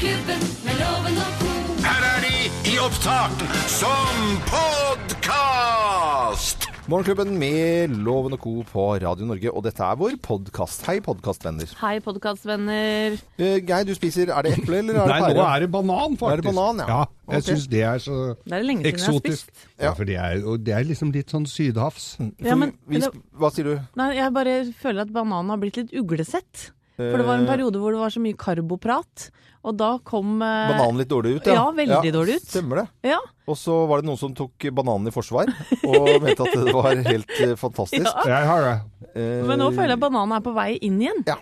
Morgenklubben med loven og ko. Her er de i opptak som podkast! Morgenklubben med Loven og Co. på Radio Norge, og dette er vår podkast. Hei, podkastvenner. Hei, podkastvenner. Uh, Geir, du spiser Er det eple, eller er det Nei, pære? nå er det banan, faktisk. Er det banan, ja? ja jeg okay. syns det er så Det er lenge siden jeg har spist. Ja, for det er, og det er liksom litt sånn sydhavs. Ja, men, vi, vi, hva sier du? nei, jeg bare føler at bananen har blitt litt uglesett. For det var en Eh, periode hvor det var så mye karboprat, og da kom eh, Bananen litt dårlig ut, Ja, Ja, veldig dårlig ut. Stemmer det. Ja, Og så var det noen som tok bananen i forsvar, og mente at det var helt eh, fantastisk. Ja. Jeg har det. Eh, men nå føler jeg bananen er på vei inn igjen. Ja.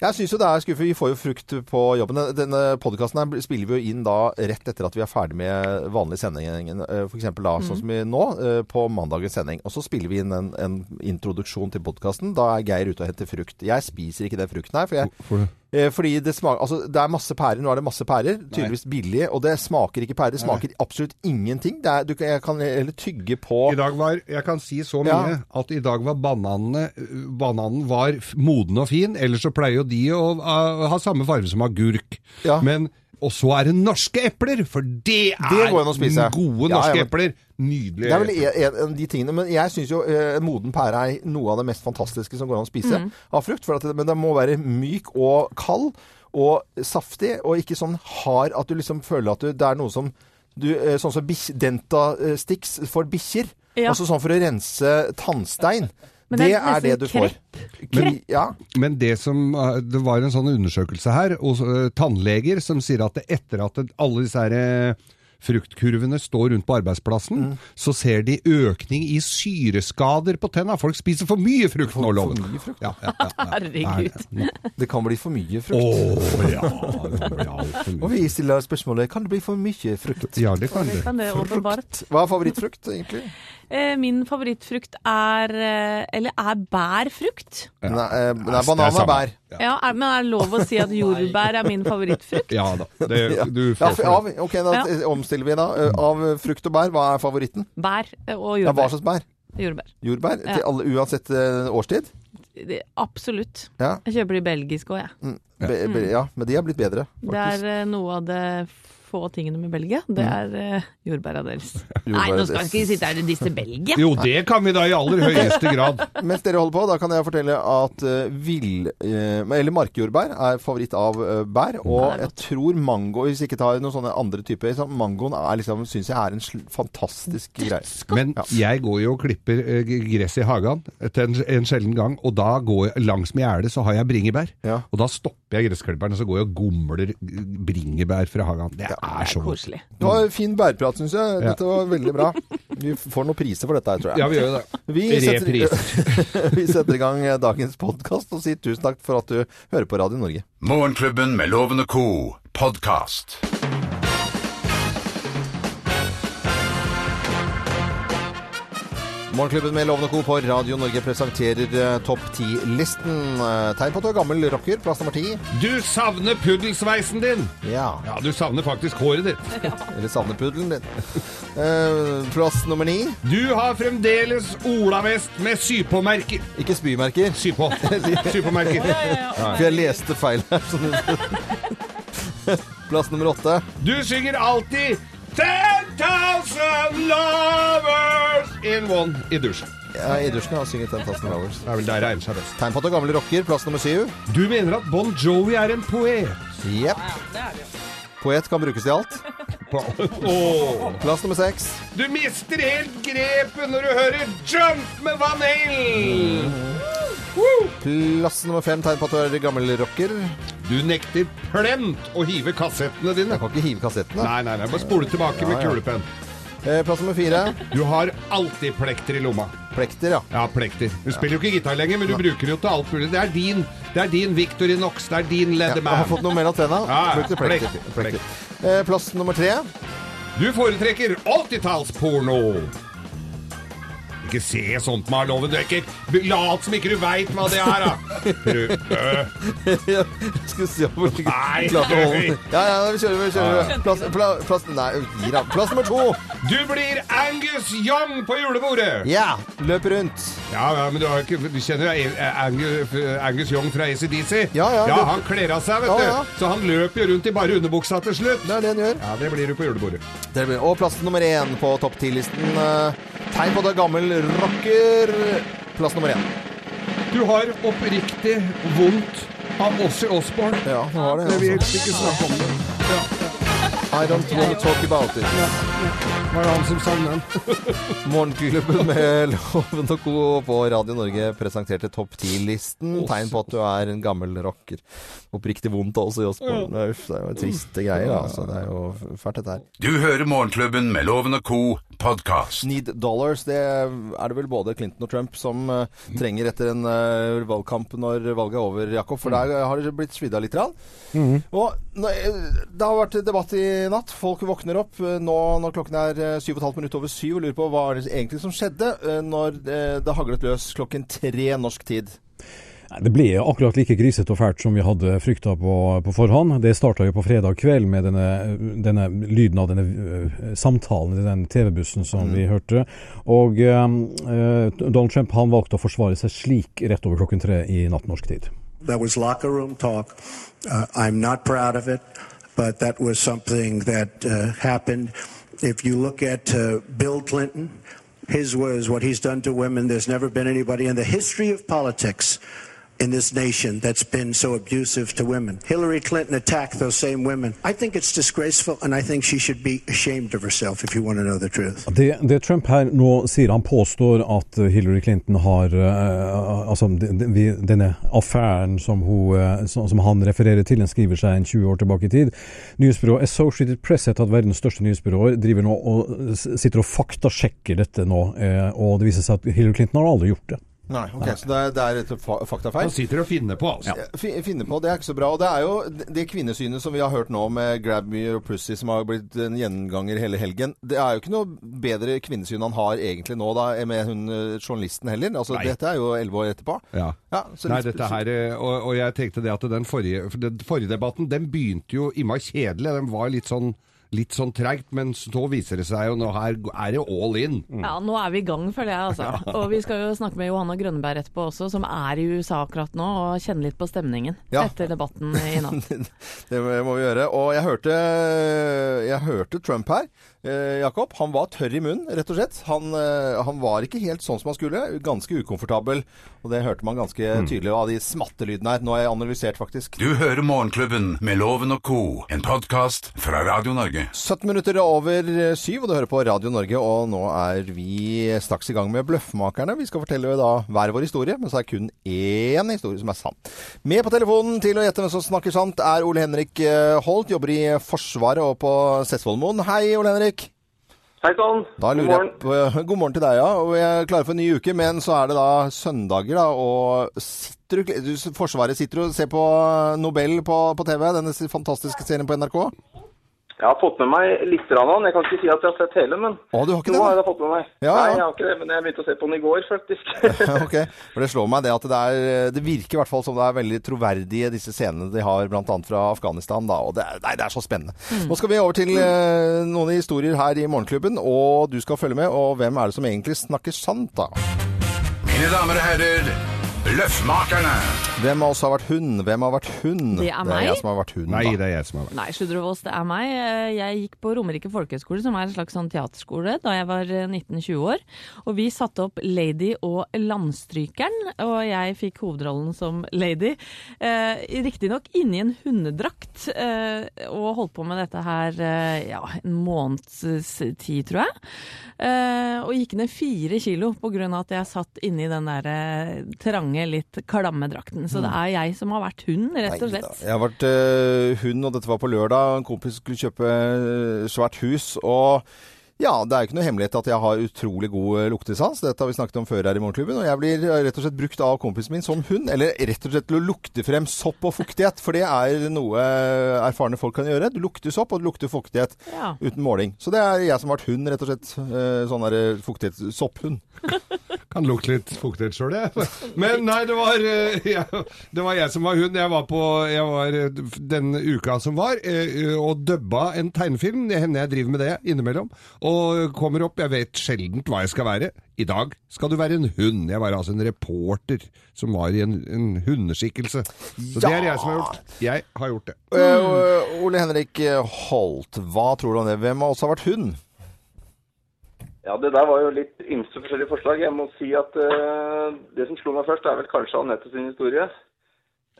Jeg syns jo det er skuffende. Vi får jo frukt på jobben. Denne podkasten spiller vi jo inn da rett etter at vi er ferdig med vanlig sending. F.eks. For eksempel da, sånn som vi nå, eh, på mandagens sending. Og så spiller vi inn en, en introduksjon til podkasten. Da er Geir ute og henter frukt. Jeg spiser ikke den frukten her, for jeg, Hvorfor? eh, fordi det smaker Altså, det er masse pærer. Nå er det masse pærer. Tydeligvis billige. Og det smaker ikke pærer. Det smaker absolutt ingenting. Det er, du, kan- jeg kan heller tygge på I dag var, jeg kan si så Ja. mye at i dag var bananene Bananen var moden og fin, ellers så pleier jo de å ha samme farge som agurk. Ja. Men og så er det norske epler, for det er Det går å spise. gode norske ja, men- epler. Nydelige Det er vel en en av de tingene. Men jeg syns jo eh, moden pære er noe av det mest fantastiske som går an å spise Mm. av frukt. For at det, men den må være myk og kald og saftig, og ikke sånn hard at du liksom føler at du, det er noe som du, eh, Sånn som Denta sticks for bikkjer. Ja. Altså sånn for å rense tannstein. Men det, det er er det du får. krepp. Ja. Men det som uh, Det var en sånn undersøkelse her hos uh, tannleger som sier at det etter at alle disse her uh, fruktkurvene står rundt på arbeidsplassen, Mm. så ser de økning i syreskader på tenna. Folk spiser for mye frukt nå, For Loven. mye frukt? Ja, ja, ja, ja. Herregud. Det kan bli for mye frukt. Å ja, Og vi stiller spørsmålet kan det bli for mye frukt. Ja, det kan Det det. kan det. Hva er favorittfrukt, egentlig? Eh, min favorittfrukt er eh, Eller er bærfrukt. Nei, eh, nei, er banan og bær. Ja, er, Men er det lov å si at jordbær er min favorittfrukt? Ja da. Det, du får ja, for av, ok, da Ja. omstiller vi da. Av frukt og bær, hva er favoritten? Bær og og Ja, hva slags bær? jordbær. Jordbær? Ja. Til alle, uansett årstid? Det, absolutt. Ja. Jeg kjøper de belgiske òg, jeg. Ja. Be, be, ja, men de har blitt bedre, Faktisk. Det er noe av det få tingene med Belgia. Det Mm. er eh, jordbæra deres. Nei, nå skal vi ikke sitte her og disse Belgia. Jo, det kan vi da i aller høyeste grad. Mens dere holder på, da kan jeg fortelle at uh, vill... eh, eller markjordbær er favoritt av eh, bær. Og Ja, er jeg tror mango, hvis ikke tar noen sånne andre typer så Mangoen er liksom, syns jeg er en sl fantastisk greie. Men jeg går jo og klipper eh, gress i hagen til en, en sjelden gang, og da går jeg langs med gjerdet så har jeg bringebær. Ja. Og da stopper jeg gressklipperen, og så går jeg og gomler bringebær fra hagen. Det er så. Koselig. Det var fin bærprat, syns jeg. Dette var veldig bra. Vi får noen priser for dette her, tror jeg. Ja, vi gjør jo det. Vi setter, vi setter i gang dagens podkast og sier tusen takk for at du hører på Radio Norge. Morgenklubben med Lovende Co. podkast. Morgenklubben med Lovende Co. på Radio Norge presenterer eh, Topp 10-listen. Eh, tegn på at du er gammel rocker. Plass nummer ti. Du savner puddelsveisen din! Ja. Ja, du savner faktisk håret ditt. Eller savnepuddelen din. Eh, plass nummer ni. Du har fremdeles olavest med sypåmerker. Ikke spymerker. Sy på. Sypåmerker. For jeg leste feil her. Plass nummer åtte. Du synger alltid 10,000 lovers in one i dusjen. Ja, I dusjen har jeg synget 10,000 Hours. Det er vel der egner seg best. Tegn på at du er gammel rocker. Plass nummer syv. Du mener at Bon Jovi er en poet? Jepp. Poet kan brukes til alt. Åh. Plass nummer seks. Du mister helt grepet når du hører Jump med Van Halen! Plass nummer fem. Tegn på at du er gammel rocker. Du nekter plent å hive kassettene dine. Jeg kan ikke hive kassettene. Nei, nei, nei, bare spole tilbake med kulepenn. Eh, plass nummer fire. Du har alltid plekter i lomma. Plekter, ja. Ja, plekter. Du spiller jo ikke gitar lenger, men du bruker det jo til alt mulig. Det er din, det er din Victorinox, det er din ja jeg har fått noe mellom tenna. Ja. Brukte plekter. Plekter. plekter. Eh, plass nummer tre. Du foretrekker 80-tallsporno. Ikke se sånt, Marloven. Du er ikke Lat som ikke du veit hva det er, da! Prøv. Øh. Skal vi se om du Nei. klarte å holde. Ja, ja, vi kjører. Vi kjører. Plass, pla, plass, nei, gi deg. Plass nummer to. Du blir Angus Young på julebordet! Ja, løp rundt. Ja, ja, men du, har ikke, du kjenner Angus, Angus Young fra ACDC? Ja, ja, ja, han kler av seg, vet Ja, du. Så han løper jo rundt i bare underbuksa til slutt. Det er det han gjør. Ja, det blir du på julebordet. Det blir- Og plass nummer én på topp ti-listen. eh, Tegn på det gammel rocker. Plass nummer én. Du har oppriktig vondt av Ossie Osborne. Ja, det var det. Det vil Altså. ikke snakke om det. I don't want to talk about it. Var det han som sang den? Morgenklubben med Loven og Co. på Radio Norge presenterte topp 10-listen. Tegn på at du er en gammel rocker. Oppriktig vondt også i Osborne. Uff, det er jo triste greier, altså. Det er jo fælt, dette her. Du hører Morgenklubben med Loven og Co. podkast. Need dollars, det er det vel både Clinton og Trump som uh, trenger etter en uh, valgkamp når valget er over, Jakob. For der har det blitt svidd av litt. Rann. Og nå, eh, det har vært debatt i natt. Folk våkner opp eh, nå når klokken er eh, syv og et halvt minutt over syv og lurer på hva er det egentlig som skjedde eh, når eh, det haglet løs klokken tre norsk tid. Det ble akkurat like grisete og fælt som vi hadde frykta på, på forhånd. Det starta jo på fredag kveld med denne, denne lyden av denne samtalen i den TV-bussen som vi hørte. Og eh, Donald Trump han valgte å forsvare seg slik rett over klokken tre i natt norsk tid. That was locker room talk. Uh, I'm not proud of it, but that was something that uh, happened. If you look at uh, Bill Clinton, his was what he's done to women. There's never been anybody in the history of politics in this nation that's been so abusive to women. Hillary Clinton attacked those same women. I think it's disgraceful, and I think she should be ashamed of herself if you want to know the truth. Det, det Trump her nå sier, han påstår at Hillary Clinton har uh, altså denne affæren som, hun, øh, som, han refererer til, den skriver seg en 20 år tilbake i tid. Nyhetsbyrået Associated Press, et av verdens største nyhetsbyråer, driver nå og sitter og faktasjekker dette nå, eh, og det viser seg at Hillary Clinton har aldri gjort det. Nei, ok, Så det er, det er et fa faktafeil? Han sitter og finner på, altså. Ja. Finner på, det er ikke så bra. Og det er jo det kvinnesynet som vi har hørt nå med Grab Me Your Pussy, som har blitt en gjenganger hele helgen. Det er jo ikke noe bedre kvinnesyn han har egentlig nå da, med hun eh, journalisten heller. Altså, Nei. dette er jo elleve år etterpå. Ja. Ja, så Nei, dette her, eh, og, og jeg tenkte det at den forrige, for den forrige debatten, den begynte jo innmari kjedelig. Den var litt sånn, litt sånn treigt, men så viser det seg jo nå her er det all in. Ja, nå er vi i gang, føler jeg. altså. Og vi skal jo snakke med Johanna Grønneberg etterpå også, som er i USA akkurat nå, og kjenne litt på stemningen Ja. etter debatten i natt. det må vi gjøre. Og jeg hørte, jeg hørte Trump her. Eh, Jakob, han var tørr i munnen, rett og slett. Han, eh, han var ikke helt sånn som han skulle. Ganske ukomfortabel. Og det hørte man ganske tydelig av de smattelydene her. Nå har jeg analysert, faktisk. Du hører Morgenklubben med Loven og Co. En podkast fra Radio Norge. 17 minutter over syv, og du hører på Radio Norge. Og nå er vi straks i gang med Bløffmakerne. Vi skal fortelle da hver vår historie, men så er det kun én historie som er sann. Med på telefonen til å gjette hvem som snakker sant, er Ole Henrik eh, Holt. Jobber i Forsvaret og på Sessvollmoen. Hei, Ole Henrik. Hei sann. God morgen. på, God morgen til deg, ja. Og jeg er klar for en ny uke, men så er det da søndager, da. Og sitter du, du Forsvaret sitter og ser på Nobel på, på TV, denne fantastiske serien på NRK? Jeg har fått med meg litt av den. Jeg kan ikke si at jeg har sett hele, men Å, du har ikke noe har det? jeg fått med meg. Ja, Nei, jeg har ikke det, men jeg begynte å se på den i går, faktisk. Ok. For det slår meg det at det, er, det virker i hvert fall som det er veldig troverdige disse scenene de har bl.a. fra Afghanistan. Da, og det er, nei, det er så spennende. Nå skal vi over til eh, noen historier her i Morgenklubben, og du skal følge med. Og hvem er det som egentlig snakker sant, da? Mine damer og herrer, Bløffmakerne. Hvem av oss har vært hund? Hvem har vært hund? Det er meg. Det er jeg som har vært hund, Nei, det er jeg som har vært. Nei, Sludrevoss, det er meg. Eh, Jeg gikk på Romerike folkehøgskole, som er en slags sånn teaterskole, da jeg var eh, 19-20 år. Og vi satte opp Lady og Landstrykeren, og jeg fikk hovedrollen som Lady. Eh, Riktignok inni en hundedrakt, eh, og holdt på med dette her eh, ja, en måneds tid, tror jeg. Eh, og gikk ned fire kilo på grunn av at jeg satt inni den der eh, trange, litt klamme drakten. Så det er jeg som har vært hund, rett og slett. Neida. Jeg har vært uh, hund, og dette var på lørdag. En kompis skulle kjøpe eh, svært hus. og ja, det er jo ikke noe hemmelighet at jeg har utrolig god eh, luktesans. Dette har vi snakket om før her i Morgenklubben. Og jeg blir eh, rett og slett brukt av kompisen min som hund. Eller rett og slett til å lukte frem sopp og fuktighet. For det er noe eh, erfarne folk kan gjøre. Du lukter sopp, og du lukter fuktighet Ja. uten måling. Så det er jeg som har vært hund, rett og slett. Eh, Sånn der fuktighets... Sopphund. Kan lukte litt fuktighet sjøl, jeg. Men nei, det var, eh, jeg, det var jeg som var hund. Jeg var på jeg var eh, den uka som var, eh, og dubba en tegnefilm. Det hender jeg driver med det innimellom. Og kommer opp, jeg vet sjelden hva jeg skal være. I dag skal du være en hund. Jeg var altså en reporter som var i en, en hundeskikkelse. Så det er jeg som har gjort. Jeg har gjort det. Eh, Ole Henrik Holt, hva tror du om det? Hvem av oss har vært hund? Ja, det der var jo litt ymse forskjellige forslag. Jeg må si at uh, det som slo meg først, er vel kanskje Anette sin historie.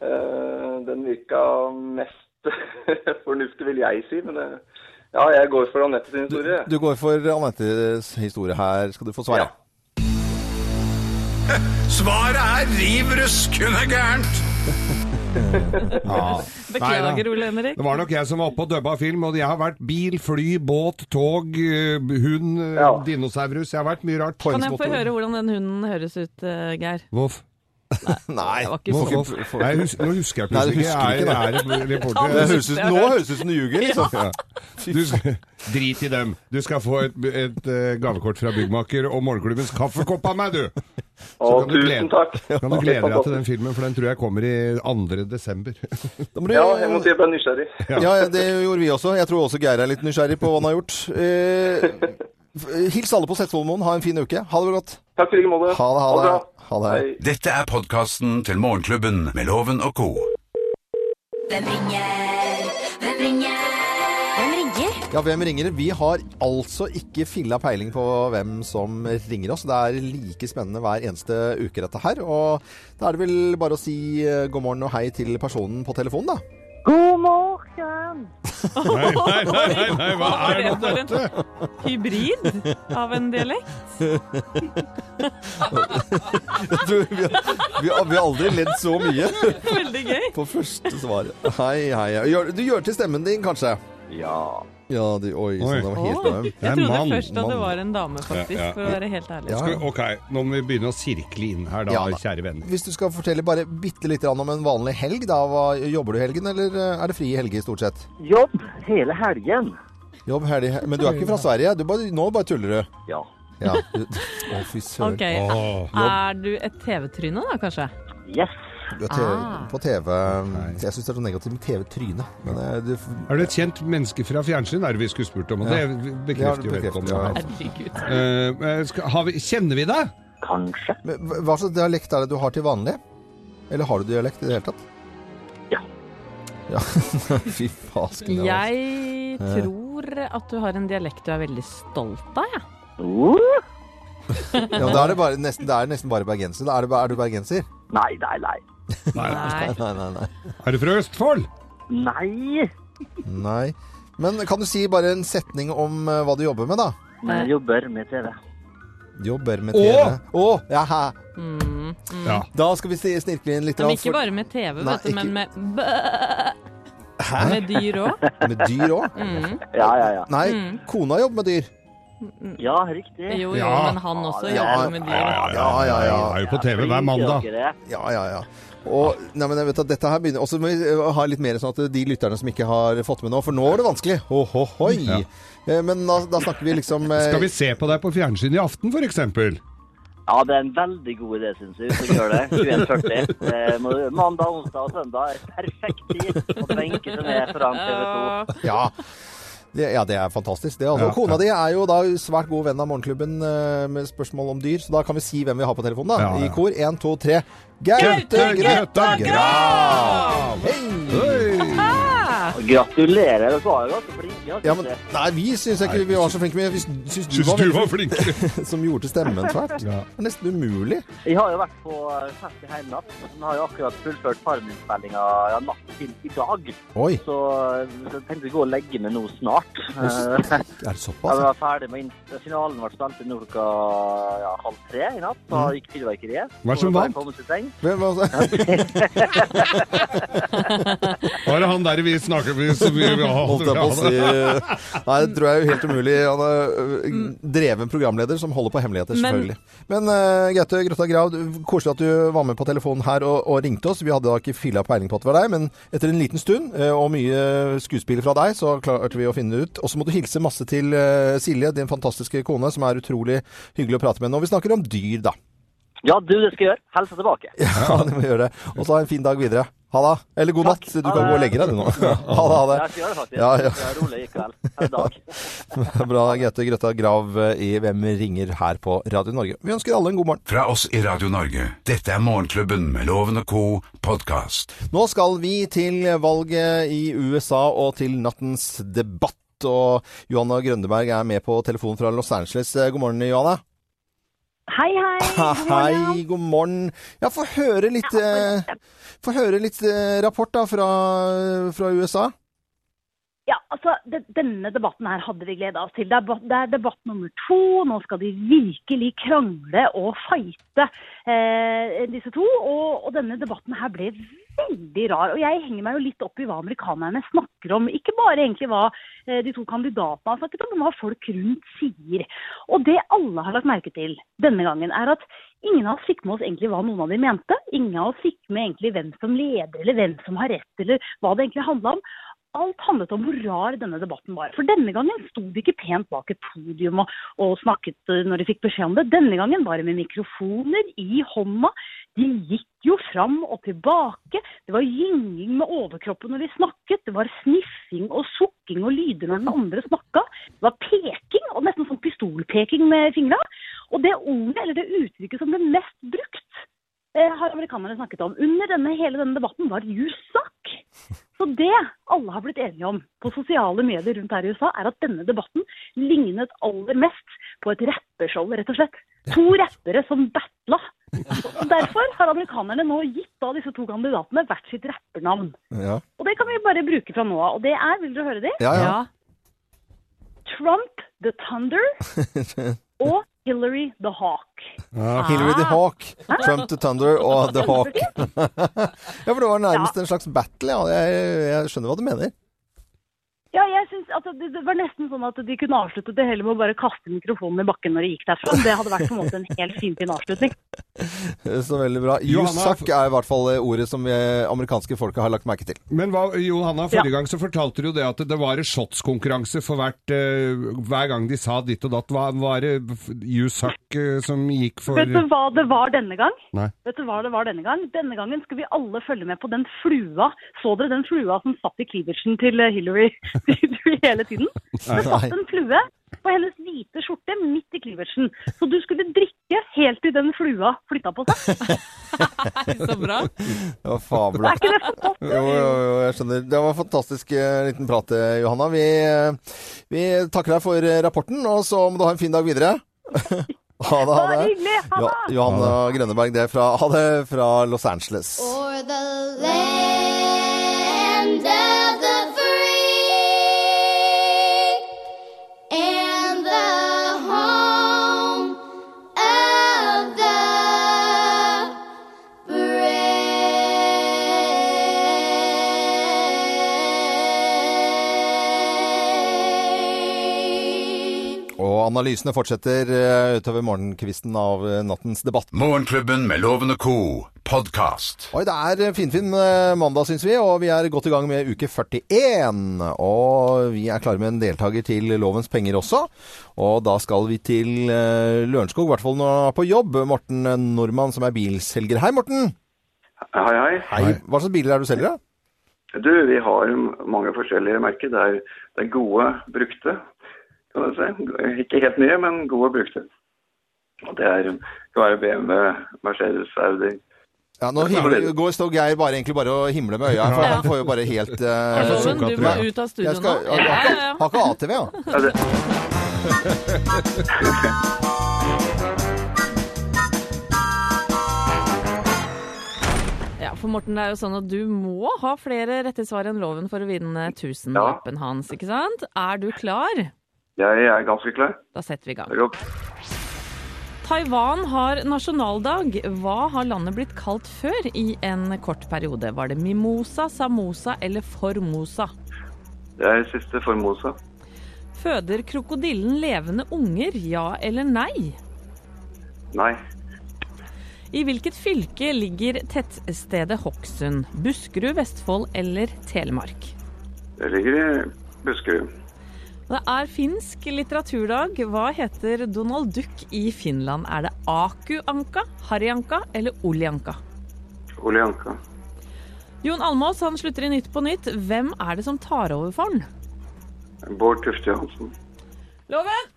Uh, den virka mest fornuftig, vil jeg si. Men uh, ja, jeg går for Anette sin historie. Du går for Anettes historie her. Skal du få svare? Ja. Svaret er riv ruskende gærent! Beklager, Ole Henrik. Det var nok jeg som var oppe og dubba film, og jeg har vært bil, fly, båt, tog, eh, hund, eh, Ja. dinosaurus. Jeg har vært mye rart. Kan jeg få høre hvordan den hunden høres ut, eh, Geir? Voff. Nei. Det. Nei, hus nå husker jeg plutselig ikke. Jeg er, er Det reporter. høres ut, nå høres det ut som du ljuger, liksom. Ja. Du skal, drit i dem. Du skal få et, et eh, gavekort fra byggmaker og morgenklubbens kaffekopp av meg, du! Kan du glede- tusen takk. Kan du glede deg til den filmen, for den tror jeg kommer i 2. desember. Du, Ja, jeg må si jeg ble nysgjerrig. ja, det gjorde vi også. Jeg tror også Geir er litt nysgjerrig på hva han har gjort. Eh, hils alle på Setvollmoen. Ha en fin uke. Ha det godt. Takk for i like måte. Ha det, ha det. bra. Ha det. Hei. Dette er podkasten til Morgenklubben med Loven og co. Hvem ringer? Hvem ringer? Hvem ringer? Ja, hvem ringer? Vi har altså ikke filla peiling på hvem som ringer oss. Det er like spennende hver eneste uke, dette her. Og da er det vel bare å si eh, god morgen og hei til personen på telefonen, da. God! Nei, nei, nei, nei, nei hva er nå for en dette? hybrid av en dialekt? Jeg tror vi, har, vi, har, vi har aldri ledd så mye Veldig gøy. på første svaret. Hei, hei. Du gjør til stemmen din, kanskje? Ja. Ja, de, oi, Oi. så det var helt Åh, jeg trodde mann, først at det var en dame, faktisk, Ja, ja. for å være helt ærlig. Ja. Skal Ok, nå må vi begynne å sirkle inn her, da, Ja, da. kjære venner. Hvis du skal fortelle bare bitte litt om en vanlig helg, da. Hva, jobber du i helgen, eller eh, er det fri i helger stort sett? Jobb hele helgen. Jobb helg, men du er ikke fra Sverige? Du bare, nå bare tuller du. Ja. Ja. du- Å, fy søren. Ok, Åh. Er du et TV-tryne da, kanskje? Yes. Du er TV, Ah. På TV Jeg syns det er så negativt med TV-tryne. Men eh, du Er du et kjent menneske fra fjernsyn, er det vi skulle spurt om, og Ja. det Ja, bekrefter det jo vedkommende. ja. Eh, skal, kjenner vi deg? Kanskje. Men Hva slags dialekt er det du har til vanlig? Eller har du dialekt i det hele tatt? Ja. Ja. Fy fasken. Jeg tror at du har en dialekt du er veldig stolt av, jeg. Uh, Ja, da er det, bare, nesten, det er nesten bare bergenser. Da er, det, er du bergenser? nei, nei, nei. Nei. Nei, nei, nei. Er du fra Østfold? Nei. nei. Men kan du si bare en setning om eh, hva du jobber med, da? Jeg jobber med TV. Jobber med Å! TV. Å! ja, hæ. Mm. Ja. Da skal vi si- snirkle inn litt. Men ikke for- bare med TV, Nei, vet du, men med bø Hæ? Med dyr òg. Med dyr òg? Mm. Ja, ja, ja. Nei, Mm. kona jobber med dyr. Ja, riktig. Jo, jo, Ja. men han også Ja, jobber med dyr. ja, ja, ja. Er jo på TV hver mandag. Ja, ja, ja. Og nei, men jeg vet at dette her begynner også må vi eh, ha litt mer sånn at de lytterne som ikke har fått med nå, for nå er det vanskelig. Ho, ho, hoi. Ja. Eh, Men da, da snakker vi liksom eh, Skal vi se på deg på fjernsyn i aften, f.eks.? Ja, det er en veldig god idé, syns jeg. Vi gjør det. 21.40. Eh, Mandag, onsdag og søndag er perfekt tid å benke seg ned foran TV 2. Ja. Det, ja, det er fantastisk. Det, altså. Ja, Kona ja. di er jo da svært god venn av Morgenklubben eh, med spørsmål om dyr, så da kan vi si hvem vi har på telefonen, da. Ja, ja. I kor. Én, to, tre. Gaute Grøtta Grav! Hei! Gratulerer, Det var jo. Ja, men, nei, vi syns ikke vi var så flinke, men vi syns du var du var flink, flinkere? som gjorde stemmen tvert. Ja. Det er nesten umulig. Jeg har jo vært på fest i heimnatt. Jeg har jo akkurat fullført Farmen-innspillinga ja, natt til i dag. Oi, Så, så jeg tenkte jeg gå og legge meg nå snart. Eh, er det såpass? Jeg var ferdig med Finalen ble spilt inn klokka ja, halv tre i natt. Da Mm. gikk fyrverkeriet. Hva som vant? Hvem var det? Var det han der vi snakker med Holdt jeg på å si Nei, det tror jeg er helt umulig. Han er dreven programleder som holder på hemmeligheter, selvfølgelig. Men uh, Gaute Grøtta Grav, koselig at du var med på telefonen her og, og ringte oss. Vi hadde da ikke filla peiling på at det var deg, men etter en liten stund ø, og mye skuespill fra deg, så klarte vi å finne det ut. Og så må du hilse masse til Silje, din fantastiske kone, som er utrolig hyggelig å prate med når vi snakker om dyr, da. Ja, du, det skal jeg gjøre. Helse tilbake. Ja, du må gjøre det. Og så ha en fin dag videre. Ha det. Eller god natt. Du kan gå og legge deg, du nå. Ha det, ha det. Jeg skal gjøre det, faktisk. Ja, ja. Det er rolig i kveld. Ha en dag. Bra, Gaute Grøtta Grav i Hvem ringer her på Radio Norge. Vi ønsker alle en god morgen. Fra oss i Radio Norge. Dette er Morgenklubben med Loven og co. podkast. Nå skal vi til valget i USA og til nattens debatt. Og Johanna Grønneberg er med på telefon fra Los Angeles. God morgen, Johanna. Hei, hei. Hei, god morgen. Ja, få høre litt, eh, få høre litt eh, rapport da fra, fra USA. Ja, altså, det, Denne debatten her hadde vi gleda oss til. Det er, det er debatt nummer to. Nå skal de virkelig krangle og fighte, eh, disse to. Og, og denne debatten her ble veldig rar. Og jeg henger meg jo litt opp i hva amerikanerne snakker om. Ikke bare egentlig hva eh, de to kandidatene har snakket om, men hva folk rundt sier. Og det alle har lagt merke til denne gangen, er at ingen av oss fikk med oss egentlig hva noen av de mente. Ingen av oss fikk med egentlig hvem som leder, eller hvem som har rett, eller hva det egentlig handla om. Alt handlet om hvor rar denne debatten var. For denne gangen sto de ikke pent bak et podium og, og snakket eh, når de fikk beskjed om det. Denne gangen var det med mikrofoner i hånda. De gikk jo fram og tilbake. Det var gynging med overkroppen når de snakket. Det var sniffing og sukking og lyder når den andre snakka. Det var peking, og nesten sånn pistolpeking med fingra. Og det ordet, eller det uttrykket som ble mest brukt, har amerikanerne snakket om under denne, hele denne debatten, var det suck'. Så det alle har blitt enige om på sosiale medier rundt her i USA, er at denne debatten lignet aller mest på et rappershow, rett og slett. To rappere som battla. Og Derfor har amerikanerne nå gitt da disse to kandidatene hvert sitt rappernavn. Ja, Og det kan vi bare bruke fra nå av. Og det er, vil dere høre de? ja. ja. Trump the Thunder og Hillary the Hawk. Hillary the Hawk, Trump the Thunder og The Hawk. ja, for det var nærmest en slags battle, ja. Jeg, jeg skjønner hva du mener. Synes, altså, det, det var nesten sånn at de kunne avsluttet det hele med å bare kaste mikrofonen i bakken når de gikk derfra. Det hadde vært på en måte en helt finfin avslutning. Så veldig bra. You suck er i hvert fall ordet som vi amerikanske folket har lagt merke til. Men hva, Johanna, forrige Ja. gang så fortalte du det at det var en shotskonkurranse for hvert uh, Hver gang de sa ditt og datt. Hva var det Suck eh, som gikk for Vet du hva det var denne gang? Nei. Vet du hva det var denne gang? Denne gangen skal vi alle følge med på den flua. Så dere den flua som satt i cleavagen til eh, Hele tiden? Det satt en flue på hennes hvite skjorte midt i kliversen, Så du skulle drikke helt til den flua flytta på seg. Så bra. Det var Er ikke det fantastisk? Jo, jo, jo, jeg skjønner. Det var en fantastisk eh, liten prat, eh, Johanna. Vi, eh, vi takker deg for rapporten, og så må du ha en fin dag videre. Ha det, ha det. Ja, det! Johanna Grønneberg, det er fra, ha det fra Los Angeles. Analysene fortsetter eh, utover morgenkvisten av eh, nattens debatt. Morgenklubben med Loven og co. podkast. Oi, det er eh, finfin fin mandag, syns vi, og vi er godt i gang med uke 41. Og vi er klare med en deltaker til Lovens penger også. Og da skal vi til Lørenskog, i hvert fall når han er på jobb. Morten Normann, som er bilselger. Hei, Morten. Hei, hei. Hei. Hva slags biler er det du selger, da? Du, vi har mange forskjellige merker. Det er, det er gode brukte, kan du si. Ikke helt nye, men gode brukte. Og det er, kan være BMW, Mercedes, Audi. Ja, nå himler, går står Geir bare, egentlig bare og himler med øya, for han får jo bare helt uh, Loven, du må ut av studio Jeg skal, nå. Ja, har, ja, ja. har ikke ATV, ja. Ja, det, Ja, for Morten, det er jo sånn at du må ha flere rette svar enn loven for å vinne tusenlappen hans, ikke sant? Er du klar? Jeg er ganske klar. Da setter vi i gang. Taiwan har nasjonaldag. Hva har landet blitt kalt før i en kort periode? Var det Mimosa, Samosa eller Formosa? Det er siste Formosa. Føder krokodillen levende unger, ja eller nei? Nei. I hvilket fylke ligger tettstedet Hokksund? Buskerud, Vestfold eller Telemark? Det ligger i Buskerud. Det er finsk litteraturdag. Hva heter Donald Duck i Finland? Er det Aku-Anka, Harry-Anka eller Oli-Anka? Oli Anka. Jon Almås han slutter i Nytt på Nytt. Hvem er det som tar over for han? Bård Tufte Johansen. Loven!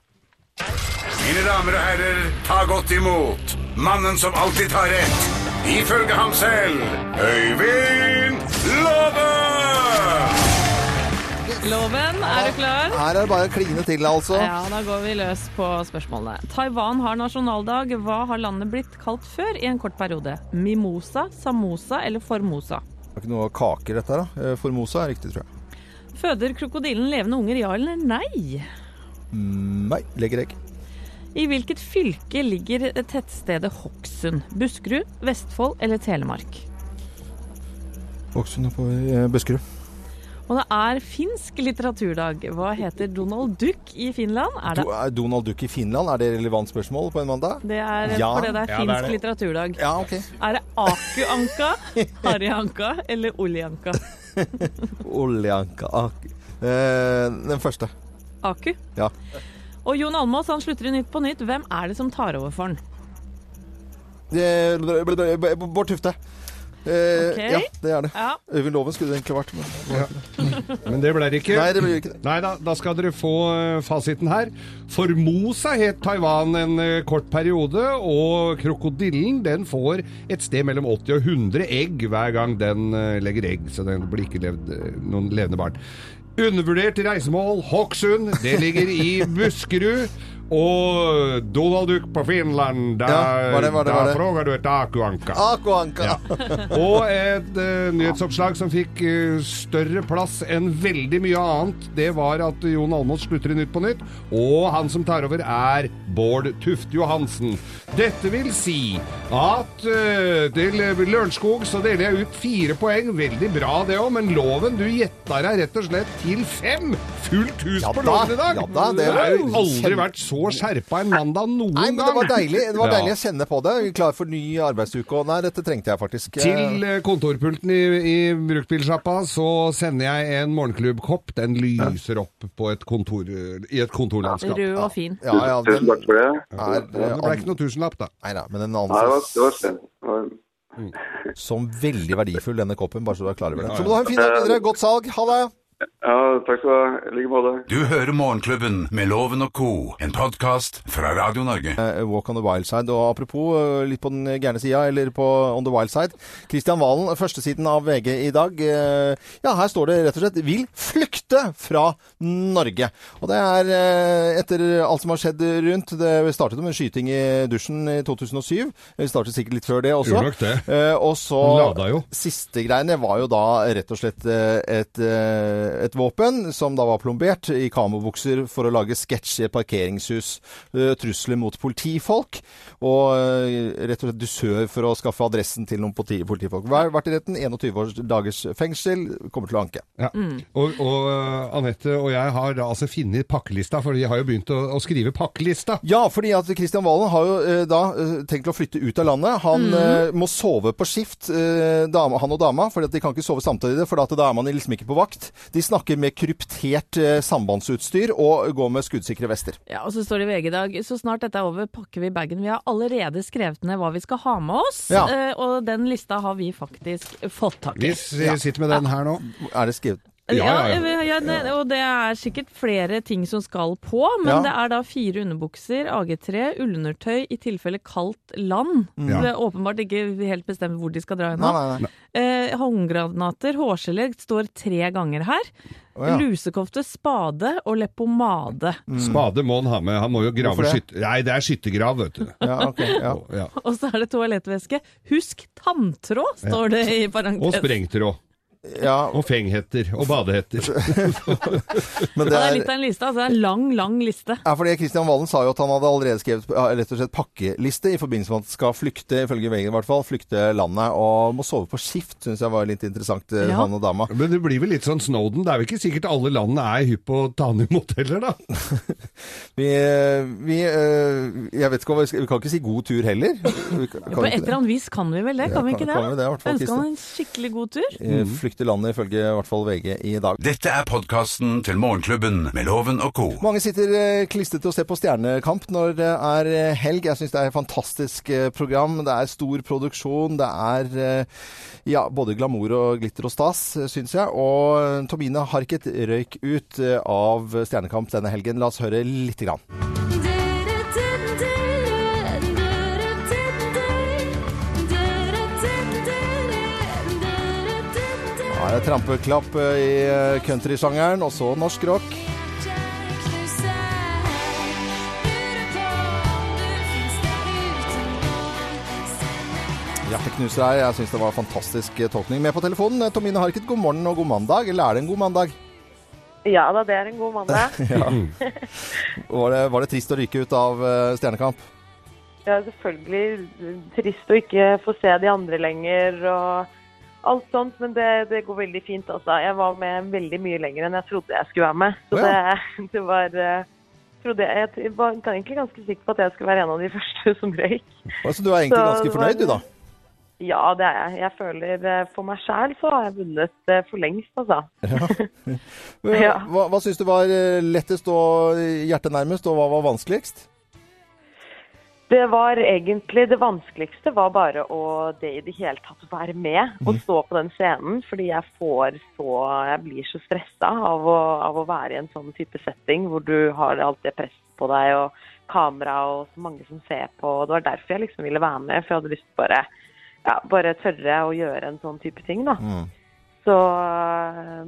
Mine damer og herrer, ta godt imot mannen som alltid tar rett, ifølge ham selv, Øyvind Låve! Loven, er du klar? Her er det bare å kline til, altså. Ja, da går vi løs på spørsmålene. Taiwan har nasjonaldag. Hva har landet blitt kalt før i en kort periode? Mimosa, samosa eller formosa? Det er ikke noe kaker, dette her, da. Eh, Formosa er riktig, tror jeg. Føder krokodillen levende unger, ja eller nei? Mm, Nei, legger egg. I hvilket fylke ligger tettstedet Hokksund? Buskerud, Vestfold eller Telemark? Voksen på eh, Buskerud. Og det er finsk litteraturdag. Hva heter Donald Duck i Finland? Er det, Do- er Donald Duck i Finland, er det relevant spørsmål på en mandag? det er Ja. fordi det er Ja, det er finsk det. litteraturdag. Ja, ok. Er det Aku-Anka, Harry-Anka eller Oli-Anka? Oljeanka. Ah, eh, den første. Aku? Ja. Og Jon Almaas han slutter i Nytt på Nytt. Hvem er det som tar over for han? Bård Tufte. Eh, Ok. Ja, det er det. Ja. Øyvind Loven skulle det egentlig vært. Men... Men det ble det ikke. Nei, det ble ikke det. Nei da, da skal dere få eh, fasiten her. Formosa het Taiwan en eh, kort periode, og krokodillen den får et sted mellom 80 og 100 egg hver gang den eh, legger egg, så den blir ikke levd, eh, noen levende barn. Undervurdert reisemål, Hokksund, det ligger i Buskerud. Og Duck på Finland, da, Ja, var det- var det- var da det? frågar du et akuanka. Akuanka! Ja. Og et eh, nyhetsoppslag som fikk eh, større plass enn veldig mye annet, det var at Jon Almaas slutter i Nytt på Nytt, og han som tar over er Bård Tufte Johansen. Dette vil si at eh, til Lørenskog så deler jeg ut fire poeng. Veldig bra det òg, men loven du gjetta deg rett og slett til fem! Fullt hus Ja på loven i dag! ja da, det det har jo aldri vært så skjerpa en mandag noen Nei, men det var gang. deilig. Det var Ja. deilig å kjenne på det. Klar for ny arbeidsuke. Og nei, dette trengte jeg faktisk. Til eh, kontorpulten i, i bruktbilsjappa så sender jeg en morgenklubbkopp. Den lyser opp på et kontor, i et kontorlandskap. Rød og fin. Ja, ja, den Tusen takk for det. er det ble ikke noe tusenlapp, da. Nei da, men den Nei, det var, det var var- som veldig verdifull, denne koppen. Bare så du er klar over det. Så må du ha en fin dag videre. Godt salg. Ha det. Ja, takk skal du ha. I like måte. Du hører Morgenklubben med Loven og co., en podkast fra Radio Norge. Eh, Walk on the wild side. Og apropos eh, litt på den gærne sida, eller på on the wild side. Kristian Valen, førstesiden av VG i dag. eh, Ja, her står det rett og slett 'vil flykte fra Norge'. Og det er eh, etter alt som har skjedd rundt. Det startet med en skyting i dusjen i 2007. Det startet sikkert litt før det også. Gjorde nok det. Eh, og så lada jo. Siste greiene var jo da rett og slett et, et våpen som da var plombert i kamobukser for å lage sketsj i et parkeringshus. Eh, Trusler mot politifolk. Og eh, rett og slett dusør for å skaffe adressen til noen politi politifolk. Vært i retten 21 års dagers fengsel. Kommer til å anke. Ja. Og, og uh, Anette og jeg har da altså funnet pakkelista, for de har jo begynt å, å skrive pakkelista. Ja, fordi at Kristian Valen har jo eh, da eh, tenkt å flytte ut av landet. Han mm. må sove på skift, eh, han og dama, for de kan ikke sove samtidig. For da er man liksom ikke på vakt. De snakker med kryptert eh, sambandsutstyr og går med skuddsikre vester. Ja, og så står det i VG i dag så snart dette er over, pakker vi bagen. Vi har allerede skrevet ned hva vi skal ha med oss, Ja. eh, og den lista har vi faktisk fått tak i. Vi sitter med den her nå. Er det skrevet? Ja, ja, ja. Ja, og det er sikkert flere ting som skal på, men Ja. det er da fire underbukser, AG3, ullundertøy i tilfelle kaldt land. Ja. Det er åpenbart ikke helt bestemt hvor de skal dra ennå. Eh, håndgranater, hårgelé står tre ganger her. Oh, ja. Lusekofte, spade og leppepomade. Spade må han ha med. Han må jo grave skytte... Nei, det er skyttergrav, vet du. Ja, okay, Ja. Ja. Og så er det toalettvæske. Husk tanntråd, står det i parentes. Og sprengtråd. Ja Og fenghetter. Og badehetter. men Ja, det det er er litt av en liste. Altså, det er en lang, lang liste. ja, fordi Kristian Valen sa jo at han hadde allerede skrevet rett og slett pakkeliste i forbindelse med at han skal flykte, ifølge VG i hvert fall, flykte landet og må sove på skift. Syns jeg var litt interessant, eh, Ja. han og dama. Men det blir vel litt sånn Snowden. Det er vel ikke sikkert alle landene er hypp på å ta han imot heller, da. Vi, vi eh, Jeg vet ikke om vi skal Vi kan ikke si god tur heller. Kan, kan På et eller annet vis kan vi vel det? Ja, Kan vi kan- ikke det? kan vi det, Ønsker han en skikkelig god tur? det? Frykte landet, ifølge i hvert fall VG i dag. Dette er podkasten til Morgenklubben med Loven og co. Mange sitter eh, klistret og ser på Stjernekamp når det er eh, helg. Jeg syns det er et fantastisk eh, program. Det er stor produksjon. Det er ja, både glamour og glitter og stas, syns jeg. Og Tomine Harket røyk ut av Stjernekamp denne helgen. La oss høre lite grann. Ja, det er trampeklapp eh, i eh, countrysjangeren, og så norsk rock. Hjerteknuser her. Jeg syns det var en fantastisk eh, tolkning. Med på telefonen, Tomine Harket, god morgen og god mandag. Eller er det en god mandag? Ja da, det er en god mandag. Ja. Var det, var det trist å ryke ut av Stjernekamp? Ja, selvfølgelig trist å ikke få se de andre lenger og alt sånt, men det, det går veldig fint altså. Jeg var med veldig mye lenger enn jeg trodde jeg skulle være med. Så ja. det, det var eh, trodde jeg, jeg var egentlig ganske sikker på at jeg skulle være en av de første som røyk. Altså, du er egentlig Så ganske fornøyd, du da? Ja, det er jeg. Jeg føler eh, for meg sjæl så har jeg vunnet eh, for lengst, altså. Ja. Hva, hva syns du var eh, lettest og hjertet nærmest, og hva var vanskeligst? Det var egentlig det vanskeligste var bare å det i det hele tatt være med og stå på den scenen. Fordi jeg får så Jeg blir så stressa av, av å være i en sånn type setting hvor du har alt det presset på deg og kamera og så mange som ser på. og Det var derfor jeg liksom ville være med, for jeg hadde lyst til bare ja, bare tørre å gjøre en sånn type ting, da. Så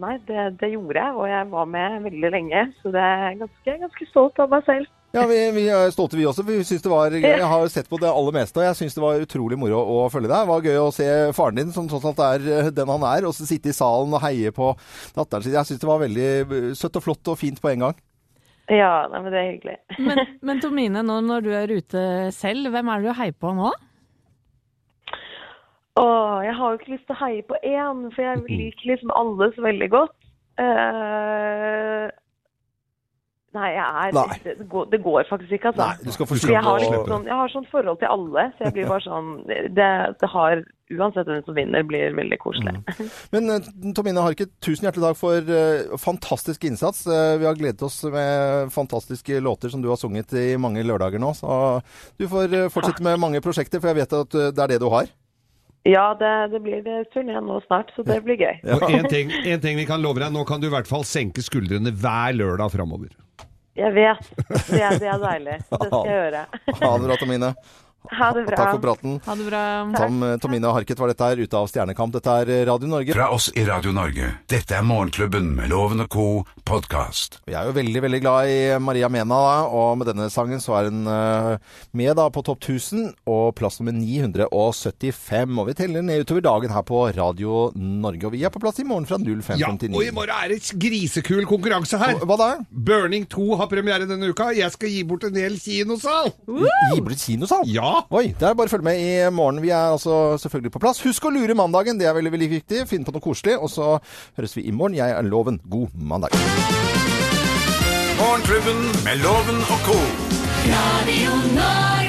nei, det, det gjorde jeg, og jeg var med veldig lenge. Så det er ganske, ganske stolt av meg selv. Ja, vi, vi er stolte vi også. Vi synes det var gøy. Jeg har sett på det aller meste, og jeg syns det var utrolig moro å følge deg. Det var gøy å se faren din, som tross alt er eh, den han er, og så sitte i salen og heie på datteren sin. Jeg syns det var veldig eh, søtt og flott og fint på en gang. Ja, nei, men det er hyggelig. Men, men Tomine, nå når du er ute selv, hvem er det du heier på nå? Åh, jeg har jo ikke lyst til å heie på én, for jeg liker liksom alle så veldig godt. Eh, nei, jeg er Nei. Det, går, det går faktisk ikke, altså. Nei, du skal For forsøke jeg har, liksom sånn, jeg har sånn forhold til alle, så jeg blir bare sånn Det, det har Uansett hvem som vinner, blir veldig koselig. Men eh, Tomine Harket, tusen hjertelig takk for uh, fantastisk innsats. Uh, vi har gledet oss med fantastiske låter som du har sunget i mange lørdager nå. Så du får uh, fortsette med mange prosjekter, for jeg vet at det er det du har. Ja, det, det blir turné nå snart, så det blir gøy. Og en ting, en ting vi kan love deg, nå kan du i hvert fall senke skuldrene hver lørdag framover. Jeg vet. Det er, det er deilig. Det skal jeg gjøre. Ha det bra, Tomine. Ha det bra. Takk for praten. Ha det bra. Tom, Tomine Harket var dette her ute av Stjernekamp. Dette er Radio Norge. Fra oss i Radio Norge. Dette er Morgenklubben med Loven og co. podkast. Vi er jo veldig, veldig glad i Maria Mena, og med denne sangen så er hun eh, med da på topp 1000 og plass nummer 975. Og vi teller ned utover dagen her på Radio Norge. Og vi er på plass i morgen fra Ja, og i morgen er det grisekul konkurranse her. Hva da? Burning 2 har premiere denne uka. Jeg skal gi bort en hel kinosal. Gi bort kinosal? Ja. Oi, det er bare å følge med i morgen. Vi er altså selvfølgelig på plass. Husk å lure mandagen, det er veldig, veldig viktig. Finn på noe koselig. Og så høres vi i morgen. Jeg er Loven. God mandag. Morgenklubben med Loven og co. Radio